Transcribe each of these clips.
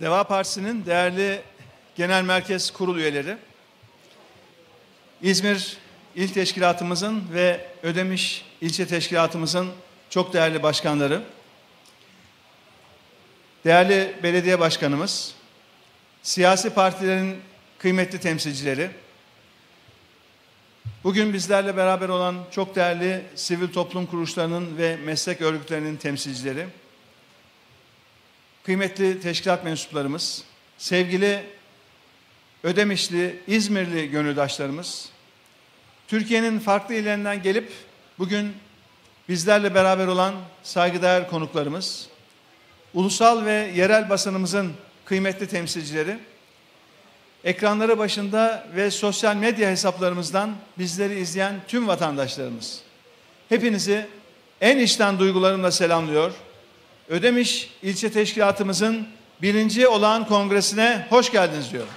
Deva Partisi'nin değerli genel merkez kurul üyeleri, İzmir İl Teşkilatımızın ve Ödemiş İlçe Teşkilatımızın çok değerli başkanları, değerli belediye başkanımız, siyasi partilerin kıymetli temsilcileri, bugün bizlerle beraber olan çok değerli sivil toplum kuruluşlarının ve meslek örgütlerinin temsilcileri, kıymetli teşkilat mensuplarımız, sevgili Ödemişli, İzmirli gönüldaşlarımız, Türkiye'nin farklı illerinden gelip bugün bizlerle beraber olan saygıdeğer konuklarımız, ulusal ve yerel basınımızın kıymetli temsilcileri, ekranları başında ve sosyal medya hesaplarımızdan bizleri izleyen tüm vatandaşlarımız, hepinizi en içten duygularımla selamlıyor. Ödemiş ilçe teşkilatımızın birinci olağan kongresine hoş geldiniz diyorum.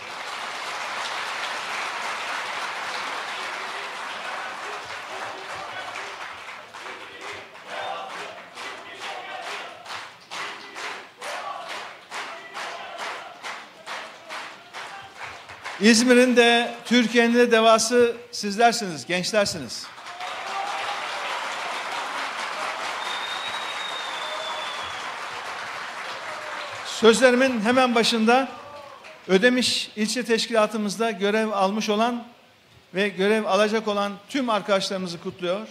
İzmir'in de Türkiye'nin de devası sizlersiniz, gençlersiniz. Sözlerimin hemen başında Ödemiş ilçe teşkilatımızda görev almış olan ve görev alacak olan tüm arkadaşlarımızı kutluyor.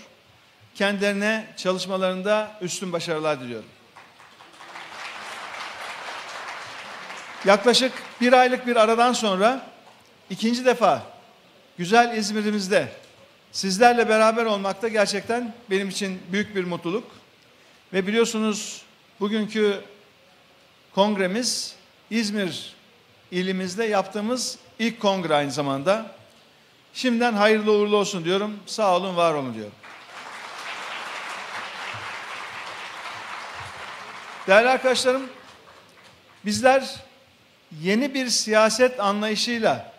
Kendilerine çalışmalarında üstün başarılar diliyorum. Yaklaşık bir aylık bir aradan sonra ikinci defa güzel İzmir'imizde sizlerle beraber olmakta gerçekten benim için büyük bir mutluluk. Ve biliyorsunuz bugünkü kongremiz İzmir ilimizde yaptığımız ilk kongre aynı zamanda. Şimdiden hayırlı uğurlu olsun diyorum. Sağ olun, var olun diyorum. Değerli arkadaşlarım, bizler yeni bir siyaset anlayışıyla,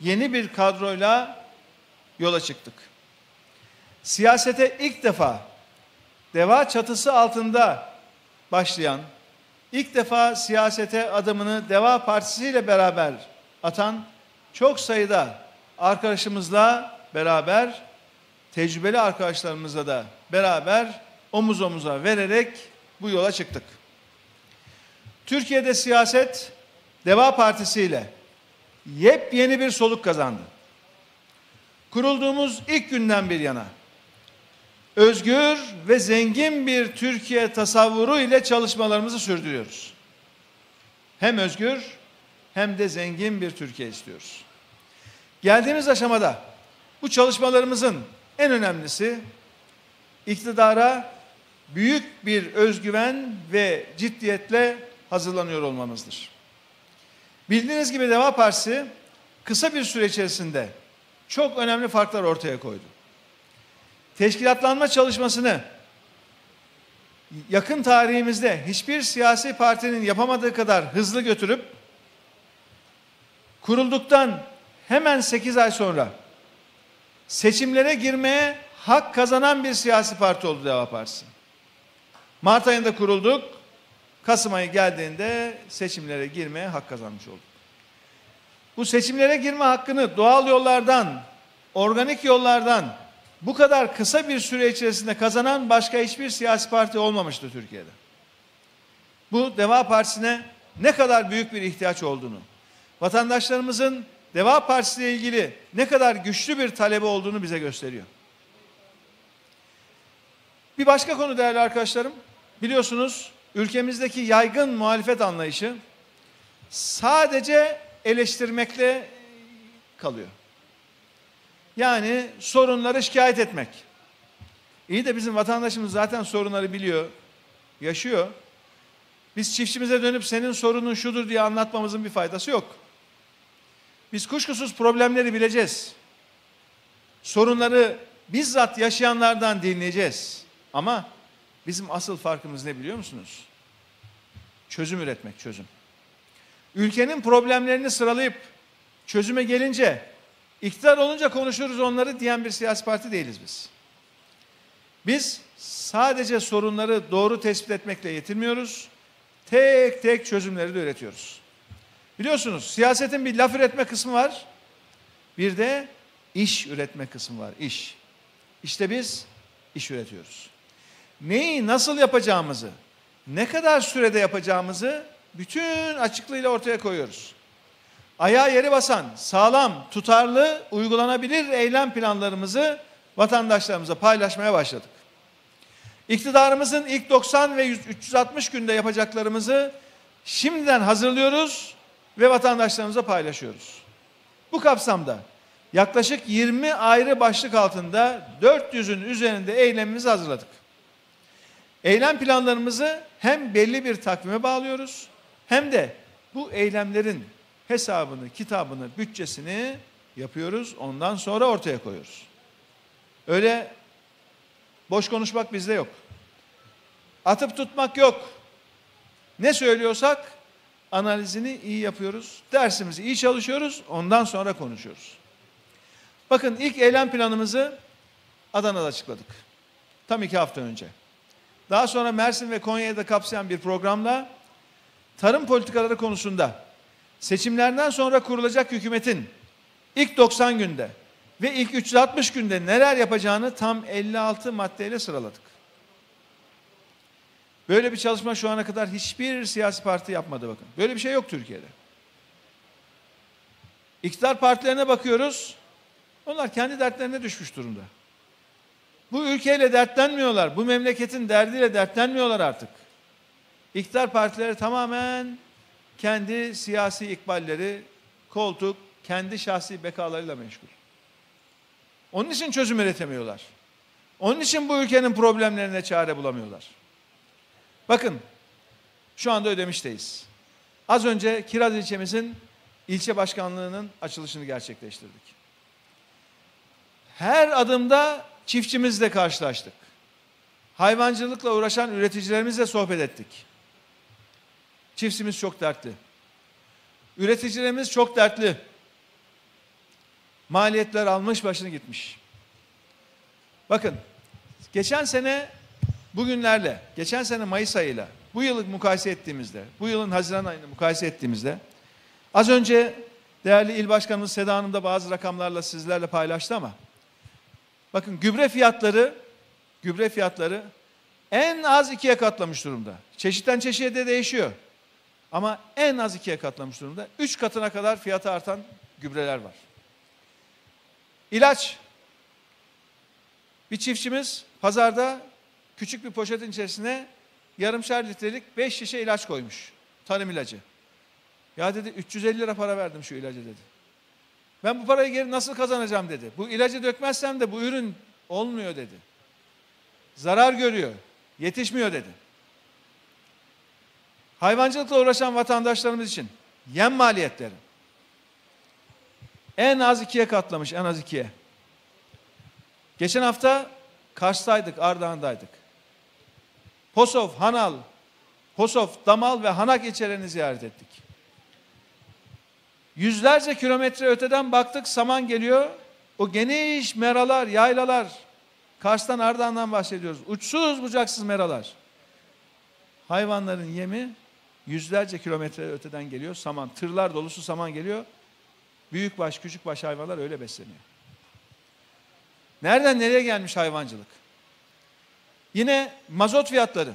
yeni bir kadroyla yola çıktık. Siyasete ilk defa deva çatısı altında başlayan, ilk defa siyasete adımını Deva Partisi ile beraber atan çok sayıda arkadaşımızla beraber, tecrübeli arkadaşlarımızla da beraber omuz omuza vererek bu yola çıktık. Türkiye'de siyaset Deva Partisi ile yepyeni bir soluk kazandı. Kurulduğumuz ilk günden bir yana özgür ve zengin bir Türkiye tasavvuru ile çalışmalarımızı sürdürüyoruz. Hem özgür hem de zengin bir Türkiye istiyoruz. Geldiğimiz aşamada bu çalışmalarımızın en önemlisi iktidara büyük bir özgüven ve ciddiyetle hazırlanıyor olmamızdır. Bildiğiniz gibi Deva Partisi kısa bir süre içerisinde çok önemli farklar ortaya koydu. Teşkilatlanma çalışmasını yakın tarihimizde hiçbir siyasi partinin yapamadığı kadar hızlı götürüp kurulduktan hemen 8 ay sonra seçimlere girmeye hak kazanan bir siyasi parti oldu Deva Partisi. Mart ayında kurulduk. Kasım ayı geldiğinde seçimlere girmeye hak kazanmış olduk. Bu seçimlere girme hakkını doğal yollardan, organik yollardan bu kadar kısa bir süre içerisinde kazanan başka hiçbir siyasi parti olmamıştı Türkiye'de. Bu Deva Partisi'ne ne kadar büyük bir ihtiyaç olduğunu, vatandaşlarımızın Deva Partisi ile ilgili ne kadar güçlü bir talebi olduğunu bize gösteriyor. Bir başka konu değerli arkadaşlarım, biliyorsunuz ülkemizdeki yaygın muhalefet anlayışı sadece eleştirmekle kalıyor. Yani sorunları şikayet etmek. İyi de bizim vatandaşımız zaten sorunları biliyor, yaşıyor. Biz çiftçimize dönüp senin sorunun şudur diye anlatmamızın bir faydası yok. Biz kuşkusuz problemleri bileceğiz. Sorunları bizzat yaşayanlardan dinleyeceğiz. Ama bizim asıl farkımız ne biliyor musunuz? Çözüm üretmek, çözüm. Ülkenin problemlerini sıralayıp çözüme gelince iktidar olunca konuşuruz onları diyen bir siyasi parti değiliz biz. Biz sadece sorunları doğru tespit etmekle yetinmiyoruz. tek tek çözümleri de üretiyoruz. Biliyorsunuz siyasetin bir laf üretme kısmı var. Bir de iş üretme kısmı var. İş. İşte biz iş üretiyoruz. Neyi nasıl yapacağımızı, ne kadar sürede yapacağımızı bütün açıklığıyla ortaya koyuyoruz. Ayağı yeri basan, sağlam, tutarlı, uygulanabilir eylem planlarımızı vatandaşlarımıza paylaşmaya başladık. İktidarımızın ilk 90 ve 360 günde yapacaklarımızı şimdiden hazırlıyoruz ve vatandaşlarımıza paylaşıyoruz. Bu kapsamda yaklaşık 20 ayrı başlık altında 400'ün üzerinde eylemimizi hazırladık. Eylem planlarımızı hem belli bir takvime bağlıyoruz hem de bu eylemlerin hesabını, kitabını, bütçesini yapıyoruz. Ondan sonra ortaya koyuyoruz. Öyle boş konuşmak bizde yok. Atıp tutmak yok. Ne söylüyorsak analizini iyi yapıyoruz. Dersimizi iyi çalışıyoruz. Ondan sonra konuşuyoruz. Bakın ilk eylem planımızı Adana'da açıkladık. Tam iki hafta önce. Daha sonra Mersin ve Konya'yı da kapsayan bir programla tarım politikaları konusunda seçimlerden sonra kurulacak hükümetin ilk 90 günde ve ilk 360 günde neler yapacağını tam 56 maddeyle sıraladık. Böyle bir çalışma şu ana kadar hiçbir siyasi parti yapmadı bakın. Böyle bir şey yok Türkiye'de. İktidar partilerine bakıyoruz. Onlar kendi dertlerine düşmüş durumda. Bu ülkeyle dertlenmiyorlar. Bu memleketin derdiyle dertlenmiyorlar artık. İktidar partileri tamamen kendi siyasi ikballeri, koltuk, kendi şahsi bekalarıyla meşgul. Onun için çözüm üretemiyorlar. Onun için bu ülkenin problemlerine çare bulamıyorlar. Bakın şu anda Ödemiş'teyiz. Az önce Kiraz ilçemizin ilçe başkanlığının açılışını gerçekleştirdik. Her adımda çiftçimizle karşılaştık. Hayvancılıkla uğraşan üreticilerimizle sohbet ettik. Çiftçimiz çok dertli. Üreticilerimiz çok dertli. Maliyetler almış başını gitmiş. Bakın geçen sene bugünlerle, geçen sene Mayıs ayıyla bu yılı mukayese ettiğimizde, bu yılın Haziran ayını mukayese ettiğimizde az önce değerli il başkanımız Seda Hanım da bazı rakamlarla sizlerle paylaştı ama bakın gübre fiyatları gübre fiyatları en az ikiye katlamış durumda. Çeşitten çeşiye de değişiyor. Ama en az ikiye katlamış durumda. Üç katına kadar fiyatı artan gübreler var. İlaç. Bir çiftçimiz pazarda küçük bir poşetin içerisine yarımşar litrelik beş şişe ilaç koymuş. Tarım ilacı. Ya dedi 350 lira para verdim şu ilacı dedi. Ben bu parayı geri nasıl kazanacağım dedi. Bu ilacı dökmezsem de bu ürün olmuyor dedi. Zarar görüyor. Yetişmiyor dedi. Hayvancılıkla uğraşan vatandaşlarımız için yem maliyetleri en az ikiye katlamış, en az ikiye. Geçen hafta Kars'taydık, Ardahan'daydık. Posov, Hanal, Posov, Damal ve Hanak ilçelerini ziyaret ettik. Yüzlerce kilometre öteden baktık saman geliyor. O geniş meralar, yaylalar. Kars'tan Ardahan'dan bahsediyoruz. Uçsuz bucaksız meralar. Hayvanların yemi yüzlerce kilometre öteden geliyor. Saman, tırlar dolusu saman geliyor. Büyükbaş, küçükbaş hayvanlar öyle besleniyor. Nereden nereye gelmiş hayvancılık? Yine mazot fiyatları.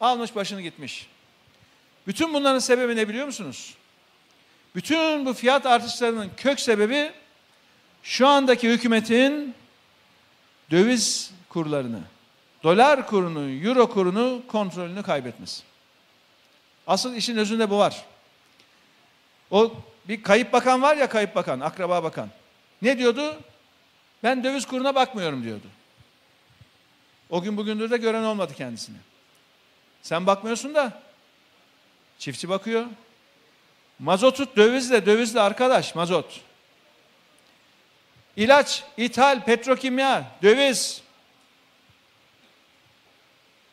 Almış başını gitmiş. Bütün bunların sebebi ne biliyor musunuz? Bütün bu fiyat artışlarının kök sebebi şu andaki hükümetin döviz kurlarını, dolar kurunu, euro kurunu kontrolünü kaybetmesi. Asıl işin özünde bu var. O bir kayıp bakan var ya kayıp bakan, akraba bakan. Ne diyordu? Ben döviz kuruna bakmıyorum diyordu. O gün bugündür de gören olmadı kendisini. Sen bakmıyorsun da çiftçi bakıyor. Mazotut dövizle, dövizle arkadaş mazot. İlaç, ithal, petrokimya, döviz.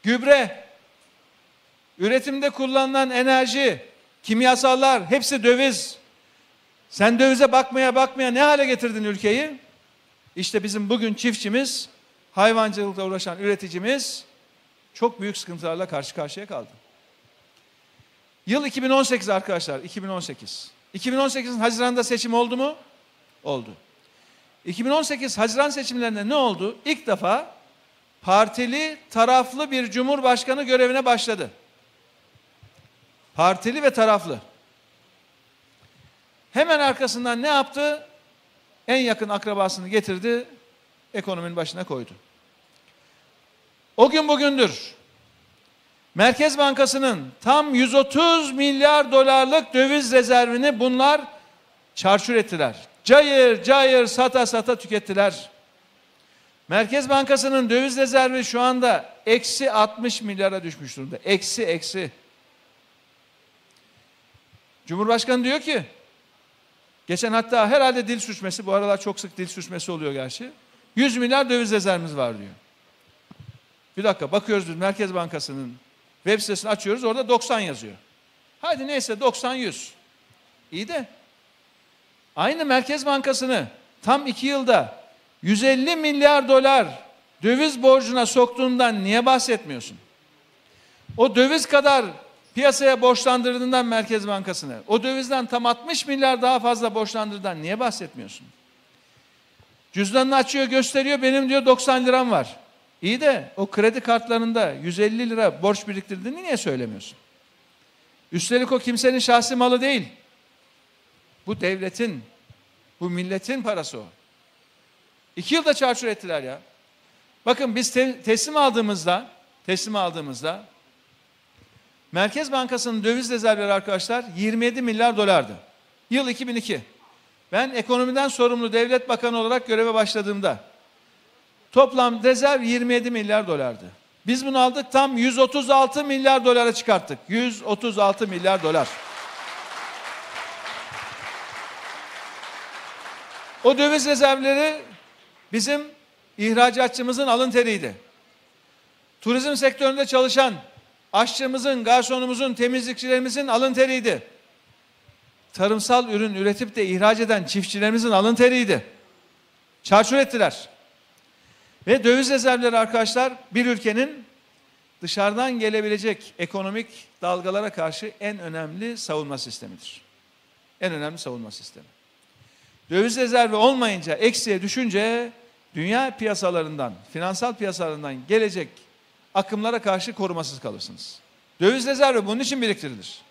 Gübre, üretimde kullanılan enerji, kimyasallar hepsi döviz. Sen dövize bakmaya bakmaya ne hale getirdin ülkeyi? İşte bizim bugün çiftçimiz, hayvancılıkla uğraşan üreticimiz çok büyük sıkıntılarla karşı karşıya kaldı. Yıl 2018 arkadaşlar, 2018. 2018'in Haziran'da seçim oldu mu? Oldu. 2018 Haziran seçimlerinde ne oldu? İlk defa partili, taraflı bir cumhurbaşkanı görevine başladı. Partili ve taraflı. Hemen arkasından ne yaptı? En yakın akrabasını getirdi, ekonominin başına koydu. O gün bugündür Merkez Bankası'nın tam 130 milyar dolarlık döviz rezervini bunlar çarçur ettiler. Cayır cayır sata sata tükettiler. Merkez Bankası'nın döviz rezervi şu anda eksi 60 milyara düşmüş durumda. Eksi eksi. Cumhurbaşkanı diyor ki geçen hatta herhalde dil sürçmesi bu aralar çok sık dil sürçmesi oluyor gerçi. 100 milyar döviz rezervimiz var diyor. Bir dakika bakıyoruz biz Merkez Bankası'nın web sitesini açıyoruz orada 90 yazıyor. Hadi neyse 90 100. İyi de aynı Merkez Bankası'nı tam iki yılda 150 milyar dolar döviz borcuna soktuğundan niye bahsetmiyorsun? O döviz kadar piyasaya borçlandırdığından Merkez Bankası'nı, o dövizden tam 60 milyar daha fazla borçlandırdığından niye bahsetmiyorsun? Cüzdanını açıyor gösteriyor benim diyor 90 liram var. İyi de o kredi kartlarında 150 lira borç biriktirdiğini niye söylemiyorsun? Üstelik o kimsenin şahsi malı değil. Bu devletin, bu milletin parası o. İki yılda çarçur ettiler ya. Bakın biz te teslim aldığımızda, teslim aldığımızda Merkez Bankası'nın döviz rezervleri arkadaşlar 27 milyar dolardı. Yıl 2002. Ben ekonomiden sorumlu devlet bakanı olarak göreve başladığımda toplam rezerv 27 milyar dolardı. Biz bunu aldık tam 136 milyar dolara çıkarttık. 136 milyar dolar. O döviz rezervleri bizim ihracatçımızın alın teriydi. Turizm sektöründe çalışan aşçımızın, garsonumuzun, temizlikçilerimizin alın teriydi. Tarımsal ürün üretip de ihraç eden çiftçilerimizin alın teriydi. Çarçur ettiler. Ve döviz rezervleri arkadaşlar bir ülkenin dışarıdan gelebilecek ekonomik dalgalara karşı en önemli savunma sistemidir. En önemli savunma sistemi. Döviz rezervi olmayınca, eksiye düşünce dünya piyasalarından, finansal piyasalarından gelecek akımlara karşı korumasız kalırsınız. Döviz rezervi bunun için biriktirilir.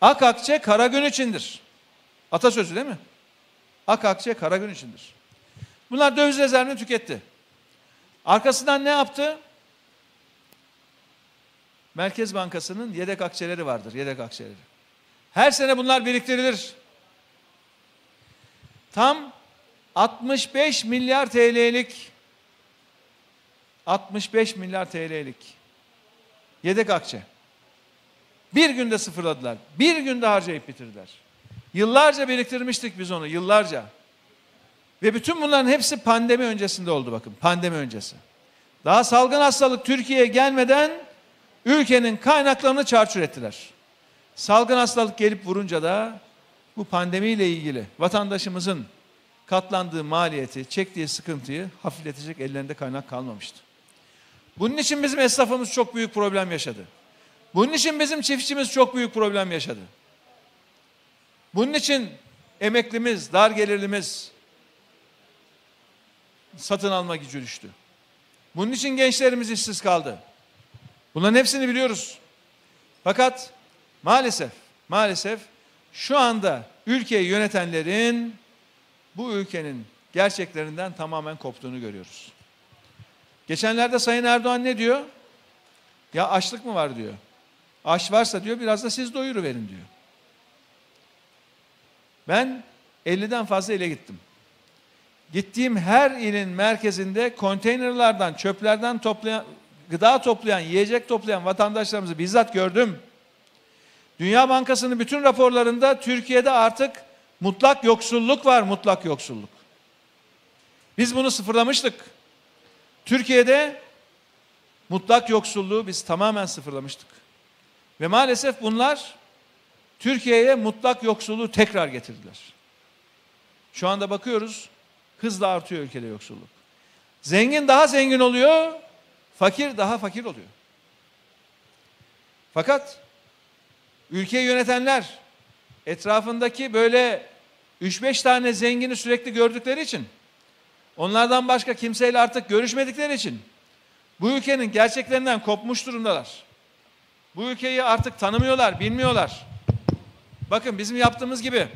Ak akçe kara gün içindir. Atasözü değil mi? Ak akçe kara gün içindir. Bunlar döviz rezervini tüketti. Arkasından ne yaptı? Merkez Bankası'nın yedek akçeleri vardır, yedek akçeleri. Her sene bunlar biriktirilir. Tam 65 milyar TL'lik 65 milyar TL'lik yedek akçe. Bir günde sıfırladılar. Bir günde harcayıp bitirdiler. Yıllarca biriktirmiştik biz onu, yıllarca. Ve bütün bunların hepsi pandemi öncesinde oldu bakın, pandemi öncesi. Daha salgın hastalık Türkiye'ye gelmeden ülkenin kaynaklarını çarçur ettiler. Salgın hastalık gelip vurunca da bu pandemiyle ilgili vatandaşımızın katlandığı maliyeti, çektiği sıkıntıyı hafifletecek ellerinde kaynak kalmamıştı. Bunun için bizim esnafımız çok büyük problem yaşadı. Bunun için bizim çiftçimiz çok büyük problem yaşadı. Bunun için emeklimiz, dar gelirlimiz satın alma gücü düştü. Bunun için gençlerimiz işsiz kaldı. Bunların hepsini biliyoruz. Fakat maalesef, maalesef şu anda ülkeyi yönetenlerin bu ülkenin gerçeklerinden tamamen koptuğunu görüyoruz. Geçenlerde Sayın Erdoğan ne diyor? Ya açlık mı var diyor. Aş varsa diyor biraz da siz doyuruverin diyor. Ben 50'den fazla ile gittim. Gittiğim her ilin merkezinde konteynerlardan, çöplerden toplayan, gıda toplayan, yiyecek toplayan vatandaşlarımızı bizzat gördüm. Dünya Bankası'nın bütün raporlarında Türkiye'de artık mutlak yoksulluk var, mutlak yoksulluk. Biz bunu sıfırlamıştık. Türkiye'de mutlak yoksulluğu biz tamamen sıfırlamıştık. Ve maalesef bunlar Türkiye'ye mutlak yoksulluğu tekrar getirdiler. Şu anda bakıyoruz hızla artıyor ülkede yoksulluk. Zengin daha zengin oluyor, fakir daha fakir oluyor. Fakat ülkeyi yönetenler etrafındaki böyle 3-5 tane zengini sürekli gördükleri için onlardan başka kimseyle artık görüşmedikleri için bu ülkenin gerçeklerinden kopmuş durumdalar. Bu ülkeyi artık tanımıyorlar, bilmiyorlar. Bakın bizim yaptığımız gibi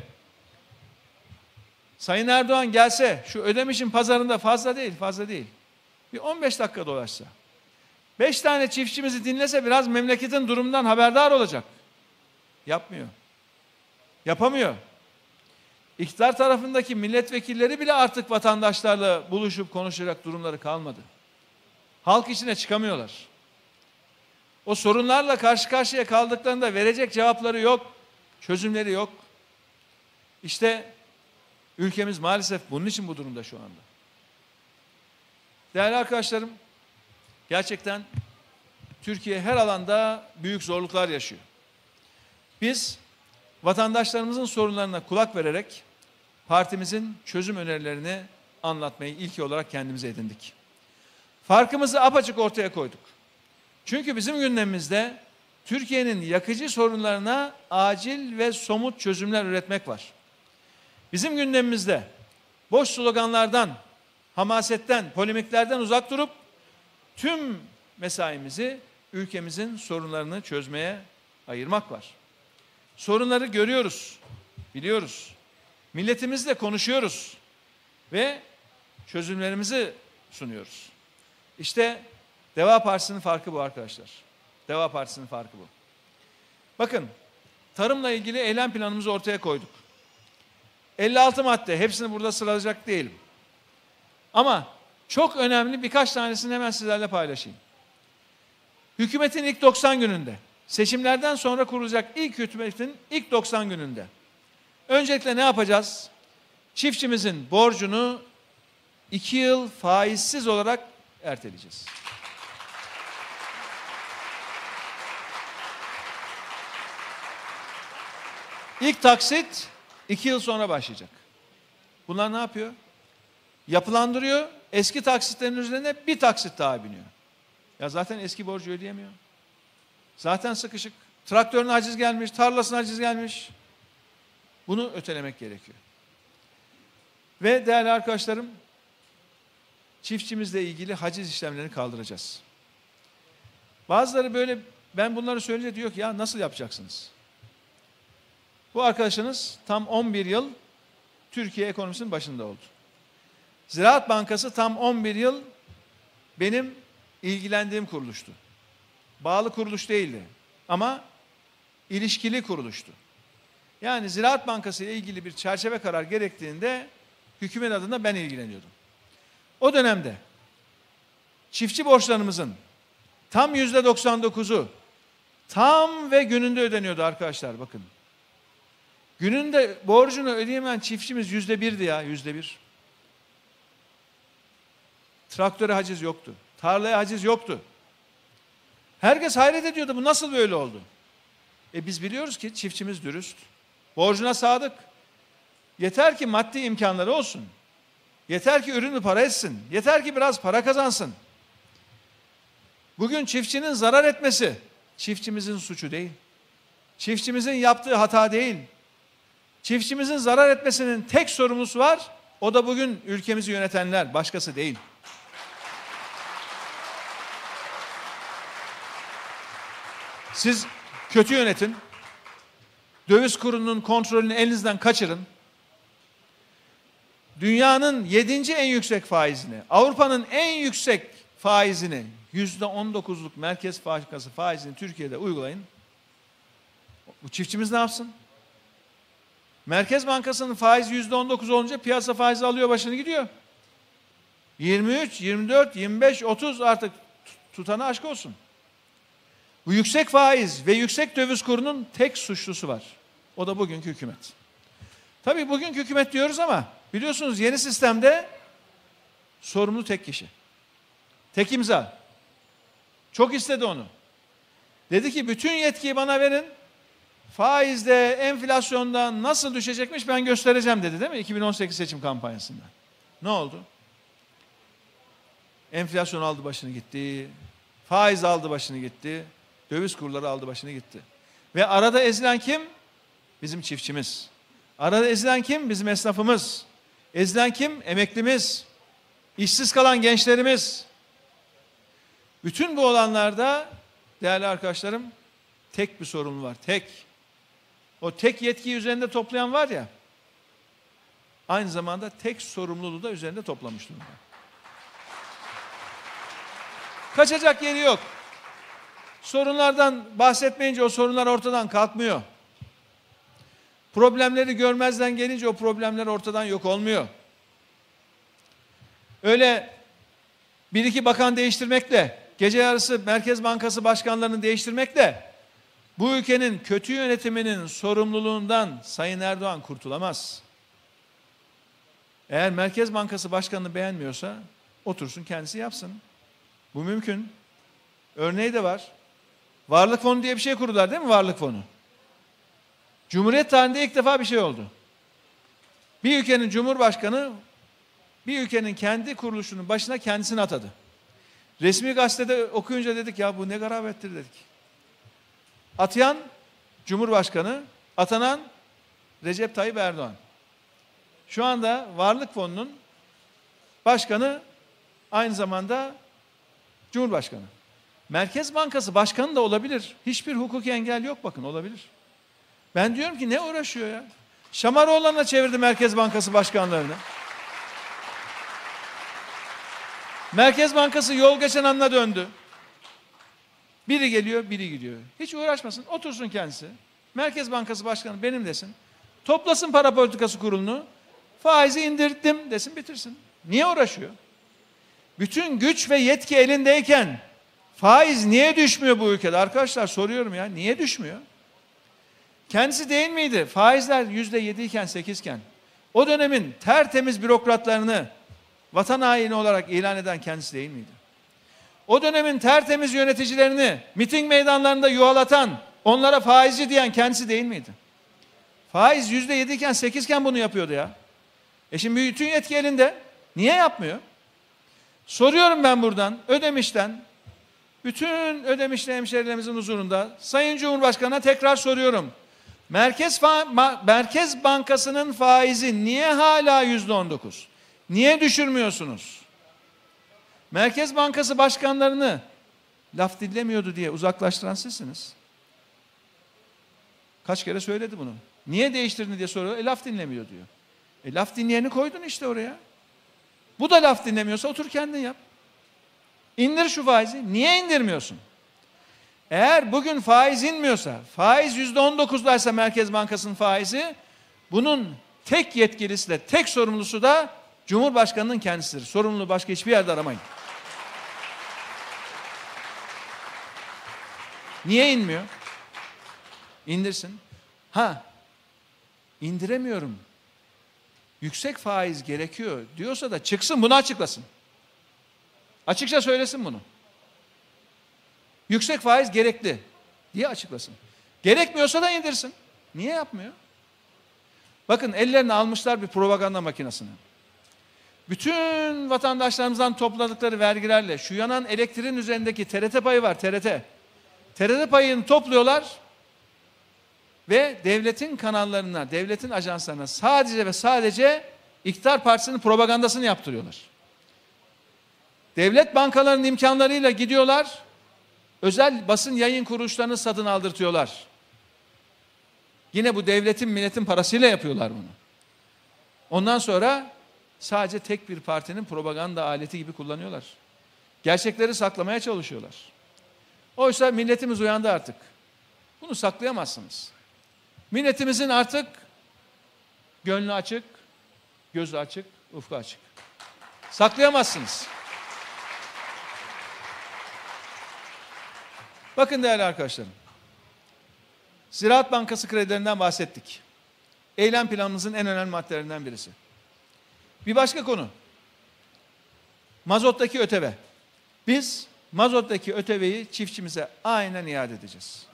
Sayın Erdoğan gelse şu Ödemiş'in pazarında fazla değil, fazla değil. Bir 15 dakika dolaşsa. 5 tane çiftçimizi dinlese biraz memleketin durumundan haberdar olacak. Yapmıyor. Yapamıyor. İktidar tarafındaki milletvekilleri bile artık vatandaşlarla buluşup konuşacak durumları kalmadı. Halk içine çıkamıyorlar. O sorunlarla karşı karşıya kaldıklarında verecek cevapları yok, çözümleri yok. İşte ülkemiz maalesef bunun için bu durumda şu anda. Değerli arkadaşlarım, gerçekten Türkiye her alanda büyük zorluklar yaşıyor. Biz vatandaşlarımızın sorunlarına kulak vererek partimizin çözüm önerilerini anlatmayı ilki olarak kendimize edindik. Farkımızı apaçık ortaya koyduk. Çünkü bizim gündemimizde Türkiye'nin yakıcı sorunlarına acil ve somut çözümler üretmek var. Bizim gündemimizde boş sloganlardan, hamasetten, polemiklerden uzak durup tüm mesaimizi ülkemizin sorunlarını çözmeye ayırmak var. Sorunları görüyoruz, biliyoruz. Milletimizle konuşuyoruz ve çözümlerimizi sunuyoruz. İşte Deva Partisi'nin farkı bu arkadaşlar. Deva Partisi'nin farkı bu. Bakın, tarımla ilgili eylem planımızı ortaya koyduk. 56 madde, hepsini burada sıralayacak değilim. Ama çok önemli birkaç tanesini hemen sizlerle paylaşayım. Hükümetin ilk 90 gününde, seçimlerden sonra kurulacak ilk hükümetin ilk 90 gününde. Öncelikle ne yapacağız? Çiftçimizin borcunu iki yıl faizsiz olarak erteleyeceğiz. İlk taksit iki yıl sonra başlayacak. Bunlar ne yapıyor? Yapılandırıyor. Eski taksitlerin üzerine bir taksit daha biniyor. Ya zaten eski borcu ödeyemiyor. Zaten sıkışık. Traktörün aciz gelmiş, tarlasına aciz gelmiş. Bunu ötelemek gerekiyor. Ve değerli arkadaşlarım, çiftçimizle ilgili haciz işlemlerini kaldıracağız. Bazıları böyle ben bunları söyleyince diyor ki ya nasıl yapacaksınız? Bu arkadaşınız tam 11 yıl Türkiye ekonomisinin başında oldu. Ziraat Bankası tam 11 yıl benim ilgilendiğim kuruluştu. Bağlı kuruluş değildi ama ilişkili kuruluştu. Yani Ziraat Bankası ile ilgili bir çerçeve karar gerektiğinde hükümet adına ben ilgileniyordum. O dönemde çiftçi borçlarımızın tam yüzde 99'u tam ve gününde ödeniyordu arkadaşlar bakın. Gününde borcunu ödeyemeyen çiftçimiz yüzde birdi ya yüzde bir. Traktöre haciz yoktu. Tarlaya haciz yoktu. Herkes hayret ediyordu bu nasıl böyle oldu? E biz biliyoruz ki çiftçimiz dürüst. Borcuna sadık. Yeter ki maddi imkanları olsun. Yeter ki ürünü para etsin. Yeter ki biraz para kazansın. Bugün çiftçinin zarar etmesi çiftçimizin suçu değil. Çiftçimizin yaptığı hata değil. Çiftçimizin zarar etmesinin tek sorumlusu var. O da bugün ülkemizi yönetenler, başkası değil. Siz kötü yönetin. Döviz kurunun kontrolünü elinizden kaçırın. Dünyanın yedinci en yüksek faizini, Avrupa'nın en yüksek faizini, yüzde on dokuzluk Merkez Bankası faizini Türkiye'de uygulayın. Bu çiftçimiz ne yapsın? Merkez Bankası'nın faizi yüzde on dokuz olunca piyasa faizi alıyor başını gidiyor. 23, 24, 25, 30 artık tutana aşk olsun. Bu yüksek faiz ve yüksek döviz kurunun tek suçlusu var. O da bugünkü hükümet. Tabii bugünkü hükümet diyoruz ama biliyorsunuz yeni sistemde sorumlu tek kişi. Tek imza. Çok istedi onu. Dedi ki bütün yetkiyi bana verin. Faizde, enflasyonda nasıl düşecekmiş ben göstereceğim dedi değil mi? 2018 seçim kampanyasında. Ne oldu? Enflasyon aldı başını gitti. Faiz aldı başını gitti. Döviz kurları aldı başını gitti. Ve arada ezilen kim? Bizim çiftçimiz. Arada ezilen kim? Bizim esnafımız. Ezilen kim? Emeklimiz. İşsiz kalan gençlerimiz. Bütün bu olanlarda değerli arkadaşlarım tek bir sorun var. Tek. O tek yetkiyi üzerinde toplayan var ya aynı zamanda tek sorumluluğu da üzerinde toplamış durumda. Kaçacak yeri yok. Sorunlardan bahsetmeyince o sorunlar ortadan kalkmıyor. Problemleri görmezden gelince o problemler ortadan yok olmuyor. Öyle bir iki bakan değiştirmekle, gece yarısı Merkez Bankası başkanlarını değiştirmekle bu ülkenin kötü yönetiminin sorumluluğundan Sayın Erdoğan kurtulamaz. Eğer Merkez Bankası başkanını beğenmiyorsa otursun kendisi yapsın. Bu mümkün. Örneği de var. Varlık fonu diye bir şey kurdular değil mi varlık fonu? Cumhuriyet tarihinde ilk defa bir şey oldu. Bir ülkenin cumhurbaşkanı bir ülkenin kendi kuruluşunun başına kendisini atadı. Resmi gazetede okuyunca dedik ya bu ne garabettir dedik. Atayan Cumhurbaşkanı, atanan Recep Tayyip Erdoğan. Şu anda Varlık Fonu'nun başkanı aynı zamanda Cumhurbaşkanı. Merkez Bankası başkanı da olabilir. Hiçbir hukuki engel yok bakın olabilir. Ben diyorum ki ne uğraşıyor ya? Şamaroğlan'la çevirdi Merkez Bankası başkanlarını. Merkez Bankası yol geçen anına döndü. Biri geliyor, biri gidiyor. Hiç uğraşmasın, otursun kendisi. Merkez Bankası Başkanı benim desin. Toplasın para politikası kurulunu. Faizi indirdim desin bitirsin. Niye uğraşıyor? Bütün güç ve yetki elindeyken faiz niye düşmüyor bu ülkede? Arkadaşlar soruyorum ya niye düşmüyor? Kendisi değil miydi? Faizler yüzde yedi iken sekiz iken o dönemin tertemiz bürokratlarını vatan haini olarak ilan eden kendisi değil miydi? O dönemin tertemiz yöneticilerini miting meydanlarında yuvalatan, onlara faizci diyen kendisi değil miydi? Faiz yüzde yedi iken sekiz iken bunu yapıyordu ya. E şimdi bütün yetki elinde. Niye yapmıyor? Soruyorum ben buradan, Ödemiş'ten, bütün Ödemişli hemşerilerimizin huzurunda, Sayın Cumhurbaşkanı'na tekrar soruyorum. Merkez, Merkez Bankası'nın faizi niye hala yüzde on dokuz? Niye düşürmüyorsunuz? Merkez Bankası başkanlarını laf dinlemiyordu diye uzaklaştıran sizsiniz. Kaç kere söyledi bunu. Niye değiştirdin diye soruyor. E laf dinlemiyor diyor. E laf dinleyeni koydun işte oraya. Bu da laf dinlemiyorsa otur kendin yap. İndir şu faizi. Niye indirmiyorsun? Eğer bugün faiz inmiyorsa, faiz yüzde on dokuzdaysa Merkez Bankası'nın faizi, bunun tek yetkilisi de, tek sorumlusu da Cumhurbaşkanı'nın kendisidir. Sorumluluğu başka hiçbir yerde aramayın. Niye inmiyor? İndirsin. Ha, indiremiyorum. Yüksek faiz gerekiyor diyorsa da çıksın bunu açıklasın. Açıkça söylesin bunu. Yüksek faiz gerekli diye açıklasın. Gerekmiyorsa da indirsin. Niye yapmıyor? Bakın ellerine almışlar bir propaganda makinesini. Bütün vatandaşlarımızdan topladıkları vergilerle şu yanan elektriğin üzerindeki TRT payı var TRT. TRT payını topluyorlar ve devletin kanallarına, devletin ajanslarına sadece ve sadece iktidar partisinin propagandasını yaptırıyorlar. Devlet bankalarının imkanlarıyla gidiyorlar, özel basın yayın kuruluşlarını satın aldırtıyorlar. Yine bu devletin milletin parasıyla yapıyorlar bunu. Ondan sonra sadece tek bir partinin propaganda aleti gibi kullanıyorlar. Gerçekleri saklamaya çalışıyorlar. Oysa milletimiz uyandı artık. Bunu saklayamazsınız. Milletimizin artık gönlü açık, gözü açık, ufku açık. Saklayamazsınız. Bakın değerli arkadaşlarım. Ziraat Bankası kredilerinden bahsettik. Eylem planımızın en önemli maddelerinden birisi. Bir başka konu. Mazottaki öteve. Biz mazottaki öteveyi çiftçimize aynen iade edeceğiz.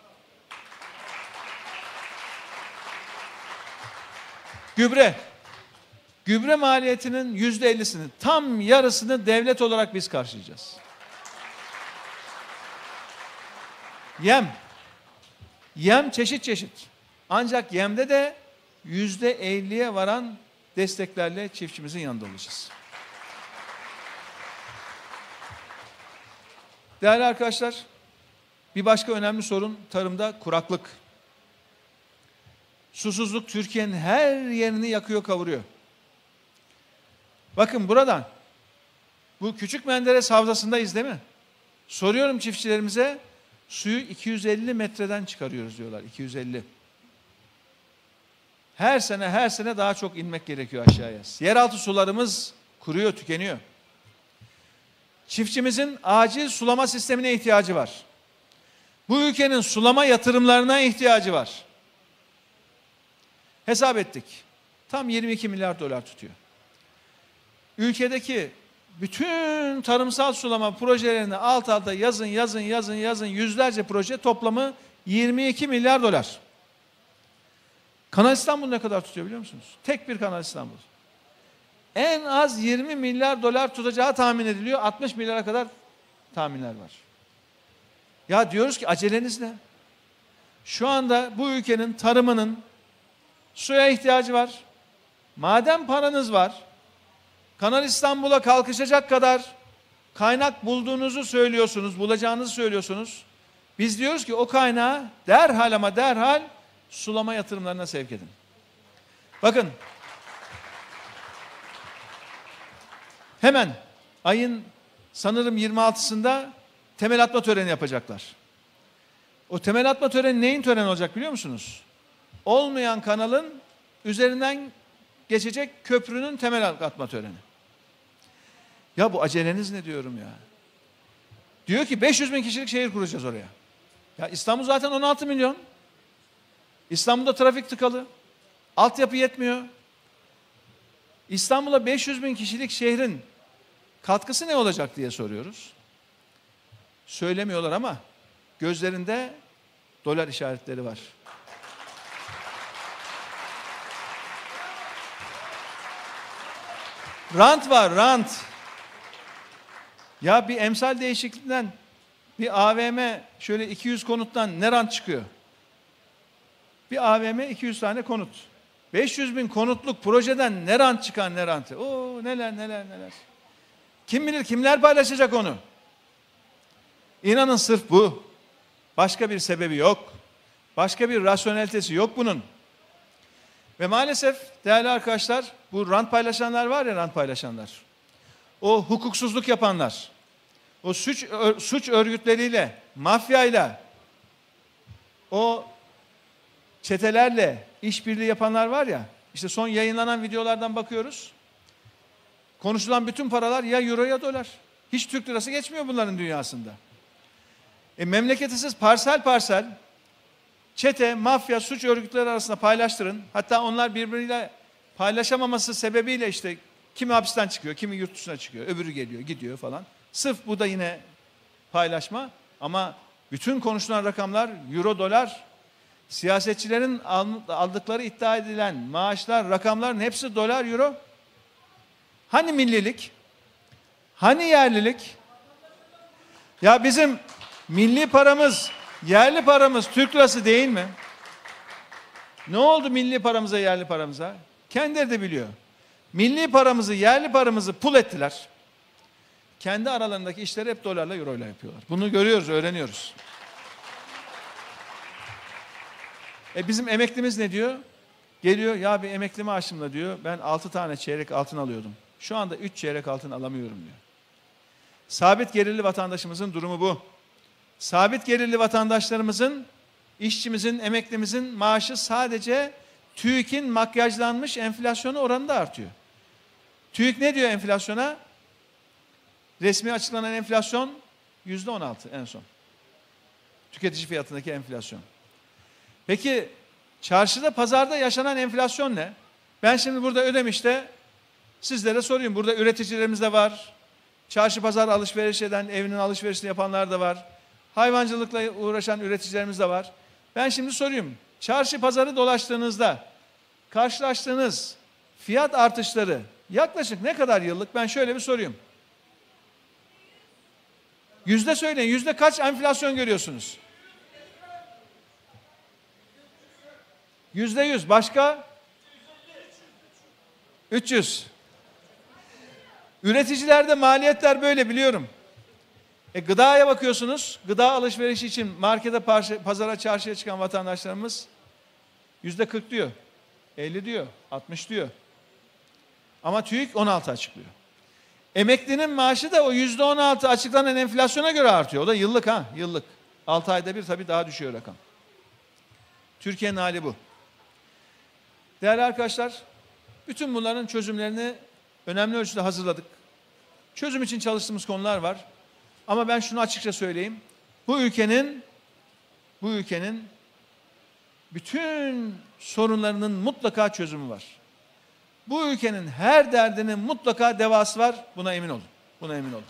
Gübre. Gübre maliyetinin yüzde ellisini, tam yarısını devlet olarak biz karşılayacağız. Yem. Yem çeşit çeşit. Ancak yemde de yüzde elliye varan desteklerle çiftçimizin yanında olacağız. Değerli arkadaşlar, bir başka önemli sorun tarımda kuraklık. Susuzluk Türkiye'nin her yerini yakıyor, kavuruyor. Bakın buradan, bu Küçük Menderes Havzası'ndayız değil mi? Soruyorum çiftçilerimize, suyu 250 metreden çıkarıyoruz diyorlar, 250. Her sene her sene daha çok inmek gerekiyor aşağıya. Yeraltı sularımız kuruyor, tükeniyor. Çiftçimizin acil sulama sistemine ihtiyacı var. Bu ülkenin sulama yatırımlarına ihtiyacı var. Hesap ettik. Tam 22 milyar dolar tutuyor. Ülkedeki bütün tarımsal sulama projelerini alt alta yazın yazın yazın yazın yüzlerce proje toplamı 22 milyar dolar. Kanal İstanbul ne kadar tutuyor biliyor musunuz? Tek bir Kanal İstanbul. En az 20 milyar dolar tutacağı tahmin ediliyor. 60 milyara kadar tahminler var. Ya diyoruz ki aceleniz ne? Şu anda bu ülkenin tarımının suya ihtiyacı var. Madem paranız var, Kanal İstanbul'a kalkışacak kadar kaynak bulduğunuzu söylüyorsunuz, bulacağınızı söylüyorsunuz. Biz diyoruz ki o kaynağı derhal ama derhal sulama yatırımlarına sevk edin. Bakın hemen ayın sanırım 26'sında temel atma töreni yapacaklar. O temel atma töreni neyin töreni olacak biliyor musunuz? Olmayan kanalın üzerinden geçecek köprünün temel atma töreni. Ya bu aceleniz ne diyorum ya? Diyor ki 500 bin kişilik şehir kuracağız oraya. Ya İstanbul zaten 16 milyon. İstanbul'da trafik tıkalı. Altyapı yetmiyor. İstanbul'a 500 bin kişilik şehrin katkısı ne olacak diye soruyoruz. Söylemiyorlar ama gözlerinde dolar işaretleri var. Rant var, rant. Ya bir emsal değişikliğinden bir AVM şöyle 200 konuttan ne rant çıkıyor? Bir AVM 200 tane konut. 500 bin konutluk projeden ne rant çıkan ne rantı. Oo neler neler neler. Kim bilir kimler paylaşacak onu. İnanın sırf bu. Başka bir sebebi yok. Başka bir rasyonelitesi yok bunun. Ve maalesef değerli arkadaşlar bu rant paylaşanlar var ya rant paylaşanlar. O hukuksuzluk yapanlar. O suç, suç örgütleriyle, mafyayla, o çetelerle işbirliği yapanlar var ya, işte son yayınlanan videolardan bakıyoruz. Konuşulan bütün paralar ya euro ya dolar. Hiç Türk lirası geçmiyor bunların dünyasında. E, memleketi parsel parsel çete, mafya, suç örgütleri arasında paylaştırın. Hatta onlar birbiriyle paylaşamaması sebebiyle işte kimi hapisten çıkıyor, kimi yurt dışına çıkıyor, öbürü geliyor, gidiyor falan. Sırf bu da yine paylaşma ama bütün konuşulan rakamlar euro dolar siyasetçilerin aldıkları iddia edilen maaşlar, rakamların hepsi dolar, euro. Hani millilik? Hani yerlilik? Ya bizim milli paramız, yerli paramız Türk lirası değil mi? Ne oldu milli paramıza, yerli paramıza? Kendileri de biliyor. Milli paramızı, yerli paramızı pul ettiler. Kendi aralarındaki işleri hep dolarla, euro ile yapıyorlar. Bunu görüyoruz, öğreniyoruz. E bizim emeklimiz ne diyor? Geliyor ya bir emekli maaşımla diyor ben altı tane çeyrek altın alıyordum. Şu anda üç çeyrek altın alamıyorum diyor. Sabit gelirli vatandaşımızın durumu bu. Sabit gelirli vatandaşlarımızın, işçimizin, emeklimizin maaşı sadece TÜİK'in makyajlanmış enflasyonu oranında artıyor. TÜİK ne diyor enflasyona? Resmi açıklanan enflasyon yüzde on altı en son. Tüketici fiyatındaki enflasyon. Peki çarşıda pazarda yaşanan enflasyon ne? Ben şimdi burada Ödemiş'te sizlere sorayım. Burada üreticilerimiz de var. Çarşı pazar alışveriş eden, evinin alışverişini yapanlar da var. Hayvancılıkla uğraşan üreticilerimiz de var. Ben şimdi sorayım. Çarşı pazarı dolaştığınızda karşılaştığınız fiyat artışları yaklaşık ne kadar yıllık? Ben şöyle bir sorayım. Yüzde söyleyin. Yüzde kaç enflasyon görüyorsunuz? Yüzde yüz. Başka? 300. Üreticilerde maliyetler böyle biliyorum. E, gıdaya bakıyorsunuz. Gıda alışverişi için markete, pazara, çarşıya çıkan vatandaşlarımız yüzde 40 diyor. 50 diyor. 60 diyor. Ama TÜİK 16 açıklıyor. Emeklinin maaşı da o yüzde 16 açıklanan enflasyona göre artıyor. O da yıllık ha, yıllık. 6 ayda bir tabii daha düşüyor rakam. Türkiye'nin hali bu. Değerli arkadaşlar, bütün bunların çözümlerini önemli ölçüde hazırladık. Çözüm için çalıştığımız konular var. Ama ben şunu açıkça söyleyeyim. Bu ülkenin bu ülkenin bütün sorunlarının mutlaka çözümü var. Bu ülkenin her derdinin mutlaka devası var. Buna emin olun. Buna emin olun.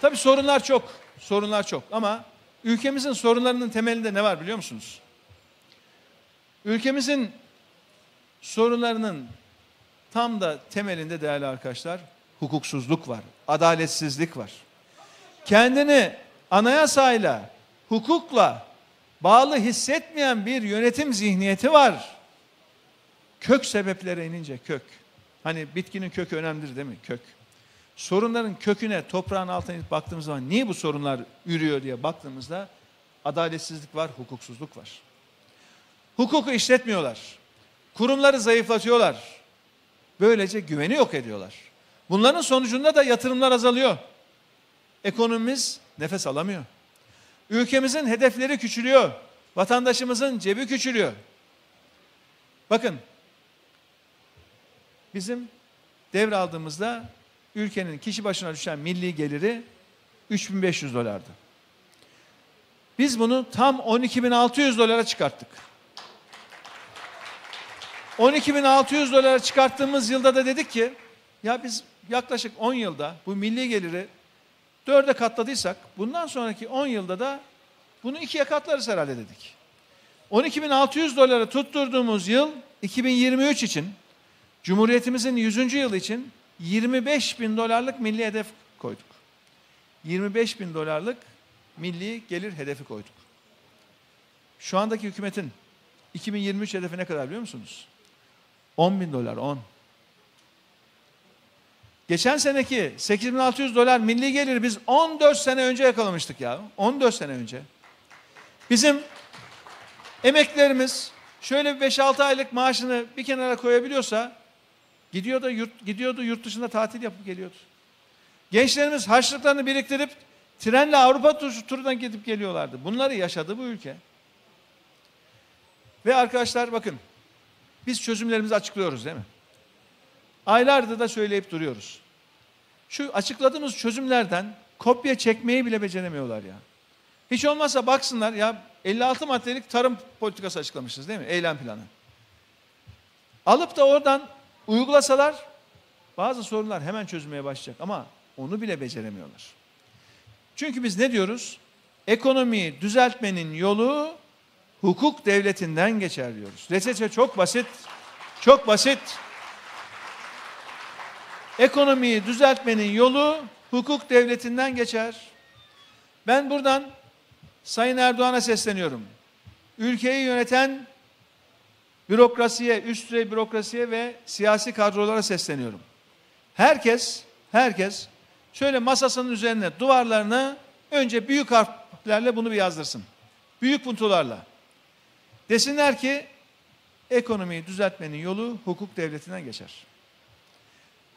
Tabii sorunlar çok. Sorunlar çok ama ülkemizin sorunlarının temelinde ne var biliyor musunuz? Ülkemizin sorunlarının tam da temelinde değerli arkadaşlar hukuksuzluk var, adaletsizlik var. Kendini anayasayla, hukukla bağlı hissetmeyen bir yönetim zihniyeti var. Kök sebeplere inince kök. Hani bitkinin kökü önemlidir değil mi? Kök. Sorunların köküne, toprağın altına inip baktığımız zaman niye bu sorunlar ürüyor diye baktığımızda adaletsizlik var, hukuksuzluk var. Hukuku işletmiyorlar. Kurumları zayıflatıyorlar. Böylece güveni yok ediyorlar. Bunların sonucunda da yatırımlar azalıyor. Ekonomimiz nefes alamıyor. Ülkemizin hedefleri küçülüyor. Vatandaşımızın cebi küçülüyor. Bakın bizim devraldığımızda ülkenin kişi başına düşen milli geliri 3500 dolardı. Biz bunu tam 12.600 dolara çıkarttık. 12.600 dolara çıkarttığımız yılda da dedik ki ya biz yaklaşık 10 yılda bu milli geliri dörde katladıysak bundan sonraki 10 yılda da bunu ikiye katlarız herhalde dedik. 12.600 dolara tutturduğumuz yıl 2023 için Cumhuriyetimizin 100. yılı için 25 bin dolarlık milli hedef koyduk. 25 bin dolarlık milli gelir hedefi koyduk. Şu andaki hükümetin 2023 hedefi ne kadar biliyor musunuz? 10 bin dolar, 10. Geçen seneki 8600 dolar milli gelir biz 14 sene önce yakalamıştık ya. 14 sene önce. Bizim emeklerimiz şöyle bir 5-6 aylık maaşını bir kenara koyabiliyorsa gidiyor da yurt, gidiyordu yurt dışında tatil yapıp geliyordu. Gençlerimiz harçlıklarını biriktirip trenle Avrupa turuna gidip geliyorlardı. Bunları yaşadı bu ülke. Ve arkadaşlar bakın biz çözümlerimizi açıklıyoruz değil mi? Aylardır da söyleyip duruyoruz. Şu açıkladığımız çözümlerden kopya çekmeyi bile beceremiyorlar ya. Hiç olmazsa baksınlar ya 56 maddelik tarım politikası açıklamışız değil mi? Eylem planı. Alıp da oradan uygulasalar bazı sorunlar hemen çözülmeye başlayacak ama onu bile beceremiyorlar. Çünkü biz ne diyoruz? Ekonomiyi düzeltmenin yolu hukuk devletinden geçer diyoruz. Reçete çok basit. Çok basit. Ekonomiyi düzeltmenin yolu hukuk devletinden geçer. Ben buradan Sayın Erdoğan'a sesleniyorum. Ülkeyi yöneten bürokrasiye, üst düzey bürokrasiye ve siyasi kadrolara sesleniyorum. Herkes, herkes şöyle masasının üzerine, duvarlarına önce büyük harflerle bunu bir yazdırsın. Büyük puntolarla. Desinler ki ekonomiyi düzeltmenin yolu hukuk devletinden geçer.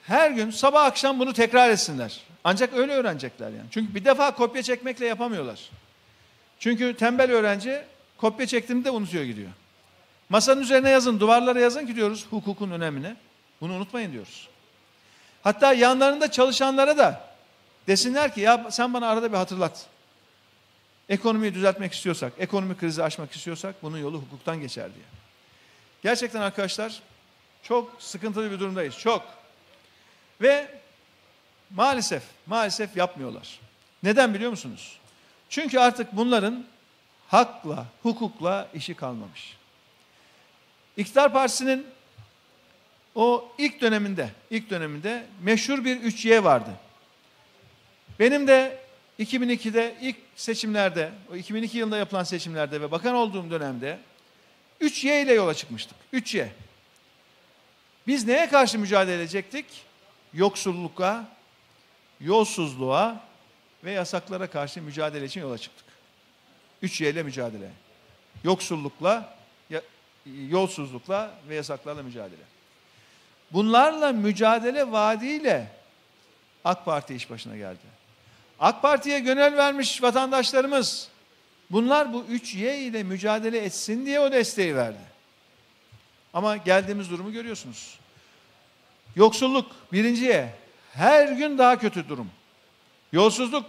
Her gün sabah akşam bunu tekrar etsinler. Ancak öyle öğrenecekler yani. Çünkü bir defa kopya çekmekle yapamıyorlar. Çünkü tembel öğrenci kopya çektiğinde unutuyor gidiyor. Masanın üzerine yazın, duvarlara yazın ki diyoruz hukukun önemini. Bunu unutmayın diyoruz. Hatta yanlarında çalışanlara da desinler ki ya sen bana arada bir hatırlat. Ekonomiyi düzeltmek istiyorsak, ekonomi krizi aşmak istiyorsak bunun yolu hukuktan geçer diye. Gerçekten arkadaşlar çok sıkıntılı bir durumdayız. Çok. Ve maalesef, maalesef yapmıyorlar. Neden biliyor musunuz? Çünkü artık bunların hakla, hukukla işi kalmamış. İktidar Partisi'nin o ilk döneminde, ilk döneminde meşhur bir 3Y vardı. Benim de 2002'de ilk seçimlerde, o 2002 yılında yapılan seçimlerde ve bakan olduğum dönemde 3Y ile yola çıkmıştık. 3Y. Biz neye karşı mücadele edecektik? Yoksullukla, yolsuzluğa ve yasaklara karşı mücadele için yola çıktık. 3Y ile mücadele. Yoksullukla, yolsuzlukla ve yasaklarla mücadele. Bunlarla mücadele vaadiyle AK Parti iş başına geldi. AK Parti'ye gönül vermiş vatandaşlarımız bunlar bu 3Y ile mücadele etsin diye o desteği verdi. Ama geldiğimiz durumu görüyorsunuz. Yoksulluk birinciye her gün daha kötü durum. Yolsuzluk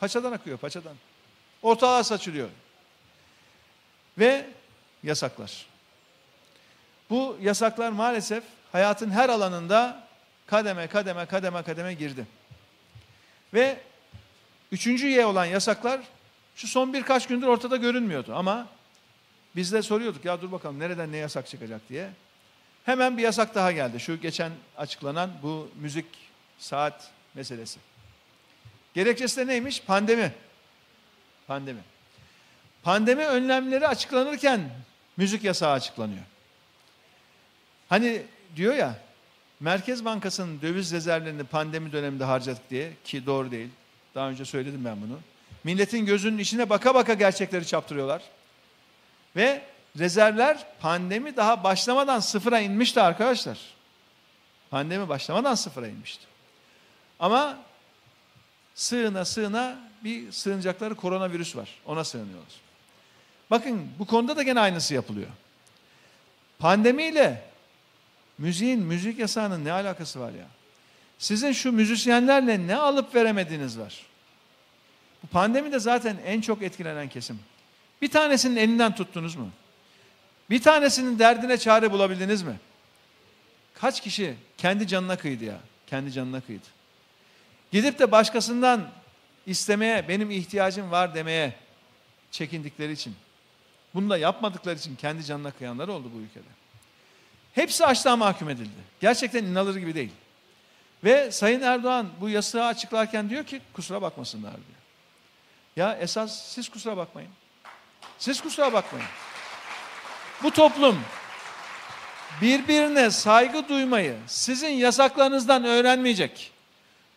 paçadan akıyor paçadan. Ortalığa saçılıyor. Ve yasaklar. Bu yasaklar maalesef hayatın her alanında kademe kademe kademe kademe girdi. Ve üçüncü Y olan yasaklar şu son birkaç gündür ortada görünmüyordu ama biz de soruyorduk ya dur bakalım nereden ne yasak çıkacak diye. Hemen bir yasak daha geldi. Şu geçen açıklanan bu müzik saat meselesi. Gerekçesi de neymiş? Pandemi. Pandemi. Pandemi önlemleri açıklanırken müzik yasağı açıklanıyor. Hani diyor ya Merkez Bankası'nın döviz rezervlerini pandemi döneminde harcadık diye ki doğru değil. Daha önce söyledim ben bunu. Milletin gözünün içine baka baka gerçekleri çaptırıyorlar. Ve rezervler pandemi daha başlamadan sıfıra inmişti arkadaşlar. Pandemi başlamadan sıfıra inmişti. Ama sığına sığına bir sığınacakları koronavirüs var. Ona sığınıyorlar. Bakın bu konuda da gene aynısı yapılıyor. Pandemiyle müziğin, müzik yasağının ne alakası var ya? Sizin şu müzisyenlerle ne alıp veremediğiniz var. Bu pandemide zaten en çok etkilenen kesim. Bir tanesinin elinden tuttunuz mu? Bir tanesinin derdine çare bulabildiniz mi? Kaç kişi kendi canına kıydı ya? Kendi canına kıydı. Gidip de başkasından istemeye, benim ihtiyacım var demeye çekindikleri için, bunu da yapmadıkları için kendi canına kıyanlar oldu bu ülkede. Hepsi açlığa mahkum edildi. Gerçekten inanılır gibi değil. Ve Sayın Erdoğan bu yasağı açıklarken diyor ki kusura bakmasınlar diyor. Ya esas siz kusura bakmayın. Siz kusura bakmayın. Bu toplum birbirine saygı duymayı sizin yasaklarınızdan öğrenmeyecek.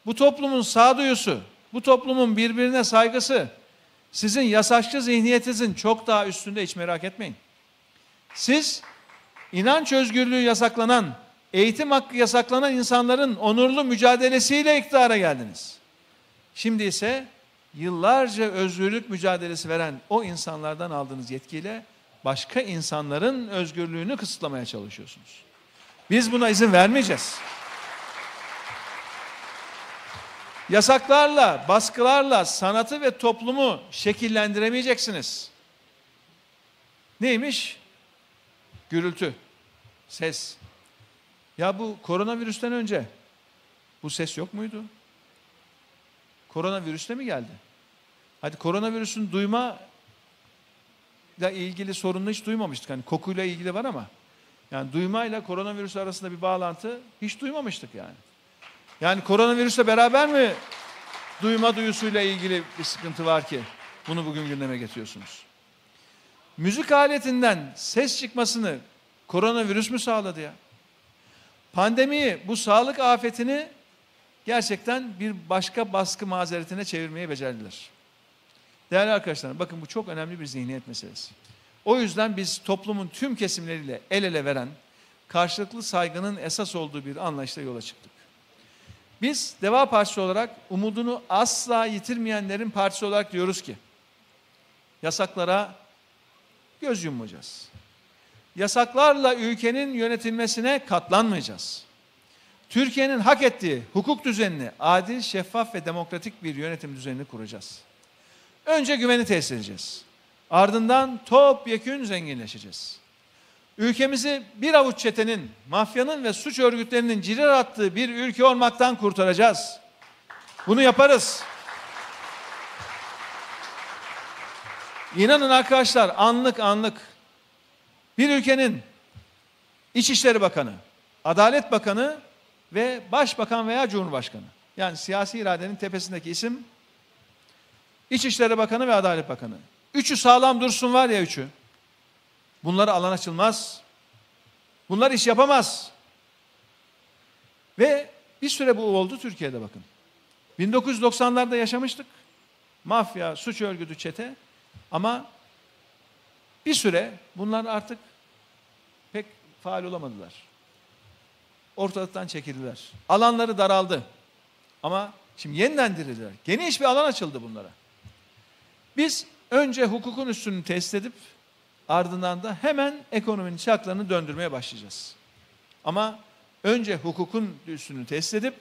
Bu toplumun sağduyusu, bu toplumun birbirine saygısı sizin yasakçı zihniyetinizin çok daha üstünde hiç merak etmeyin. Siz inanç özgürlüğü yasaklanan, eğitim hakkı yasaklanan insanların onurlu mücadelesiyle iktidara geldiniz. Şimdi ise yıllarca özgürlük mücadelesi veren o insanlardan aldığınız yetkiyle başka insanların özgürlüğünü kısıtlamaya çalışıyorsunuz. Biz buna izin vermeyeceğiz. Yasaklarla, baskılarla sanatı ve toplumu şekillendiremeyeceksiniz. Neymiş? Gürültü, ses. Ya bu koronavirüsten önce bu ses yok muydu? Koronavirüsle mi geldi? Hadi koronavirüsün duyma ile ilgili sorununu hiç duymamıştık. Hani kokuyla ilgili var ama yani duymayla koronavirüs arasında bir bağlantı hiç duymamıştık yani. Yani koronavirüsle beraber mi duyma duyusuyla ilgili bir sıkıntı var ki bunu bugün gündeme getiriyorsunuz? Müzik aletinden ses çıkmasını koronavirüs mü sağladı ya? Pandemiyi, bu sağlık afetini gerçekten bir başka baskı mazeretine çevirmeye becerdiler. Değerli arkadaşlar bakın bu çok önemli bir zihniyet meselesi. O yüzden biz toplumun tüm kesimleriyle el ele veren karşılıklı saygının esas olduğu bir anlayışla yola çıktık. Biz Deva Partisi olarak umudunu asla yitirmeyenlerin partisi olarak diyoruz ki yasaklara göz yummayacağız. Yasaklarla ülkenin yönetilmesine katlanmayacağız. Türkiye'nin hak ettiği hukuk düzenini adil, şeffaf ve demokratik bir yönetim düzenini kuracağız. Önce güveni tesis edeceğiz. Ardından topyekün zenginleşeceğiz. Ülkemizi bir avuç çetenin, mafyanın ve suç örgütlerinin cirir attığı bir ülke olmaktan kurtaracağız. Bunu yaparız. İnanın arkadaşlar anlık anlık bir ülkenin İçişleri Bakanı, Adalet Bakanı ve Başbakan veya Cumhurbaşkanı yani siyasi iradenin tepesindeki isim İçişleri Bakanı ve Adalet Bakanı. Üçü sağlam dursun var ya üçü. Bunlara alan açılmaz. Bunlar iş yapamaz. Ve bir süre bu oldu Türkiye'de bakın. 1990'larda yaşamıştık. Mafya, suç örgütü, çete. Ama bir süre bunlar artık pek faal olamadılar. Ortalıktan çekildiler. Alanları daraldı. Ama şimdi yeniden dirildiler. Geniş bir alan açıldı bunlara. Biz önce hukukun üstünü test edip ardından da hemen ekonominin çarklarını döndürmeye başlayacağız. Ama önce hukukun üstünü test edip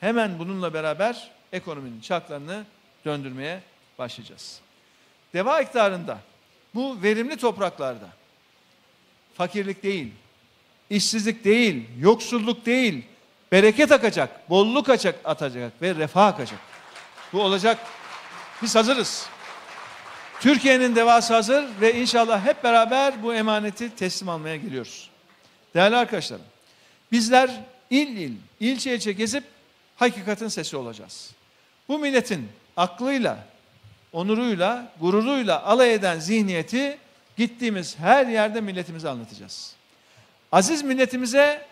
hemen bununla beraber ekonominin çarklarını döndürmeye başlayacağız. Deva iktidarında bu verimli topraklarda fakirlik değil, işsizlik değil, yoksulluk değil, bereket akacak, bolluk açacak, atacak ve refah akacak. Bu olacak. Biz hazırız. Türkiye'nin devası hazır ve inşallah hep beraber bu emaneti teslim almaya geliyoruz. Değerli arkadaşlarım, bizler il il, ilçe ilçe gezip hakikatin sesi olacağız. Bu milletin aklıyla, onuruyla, gururuyla alay eden zihniyeti gittiğimiz her yerde milletimize anlatacağız. Aziz milletimize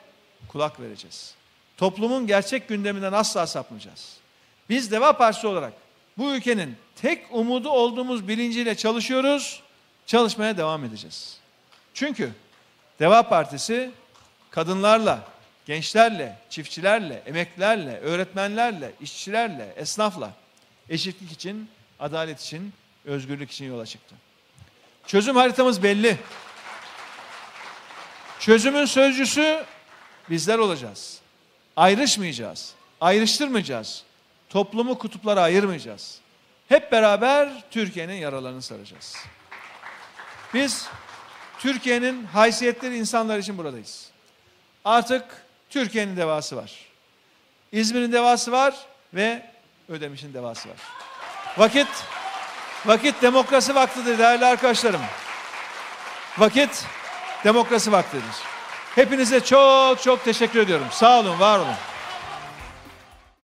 kulak vereceğiz. Toplumun gerçek gündeminden asla sapmayacağız. Biz Deva Partisi olarak bu ülkenin tek umudu olduğumuz bilinciyle çalışıyoruz, çalışmaya devam edeceğiz. Çünkü Deva Partisi kadınlarla, gençlerle, çiftçilerle, emeklilerle, öğretmenlerle, işçilerle, esnafla eşitlik için, adalet için, özgürlük için yola çıktı. Çözüm haritamız belli. Çözümün sözcüsü bizler olacağız. Ayrışmayacağız, ayrıştırmayacağız. Toplumu kutuplara ayırmayacağız. Hep beraber Türkiye'nin yaralarını saracağız. Biz Türkiye'nin haysiyetleri insanlar için buradayız. Artık Türkiye'nin devası var. İzmir'in devası var ve Ödemiş'in devası var. Vakit vakit demokrasi vaktidir değerli arkadaşlarım. Vakit demokrasi vaktidir. Hepinize çok çok teşekkür ediyorum. Sağ olun, var olun.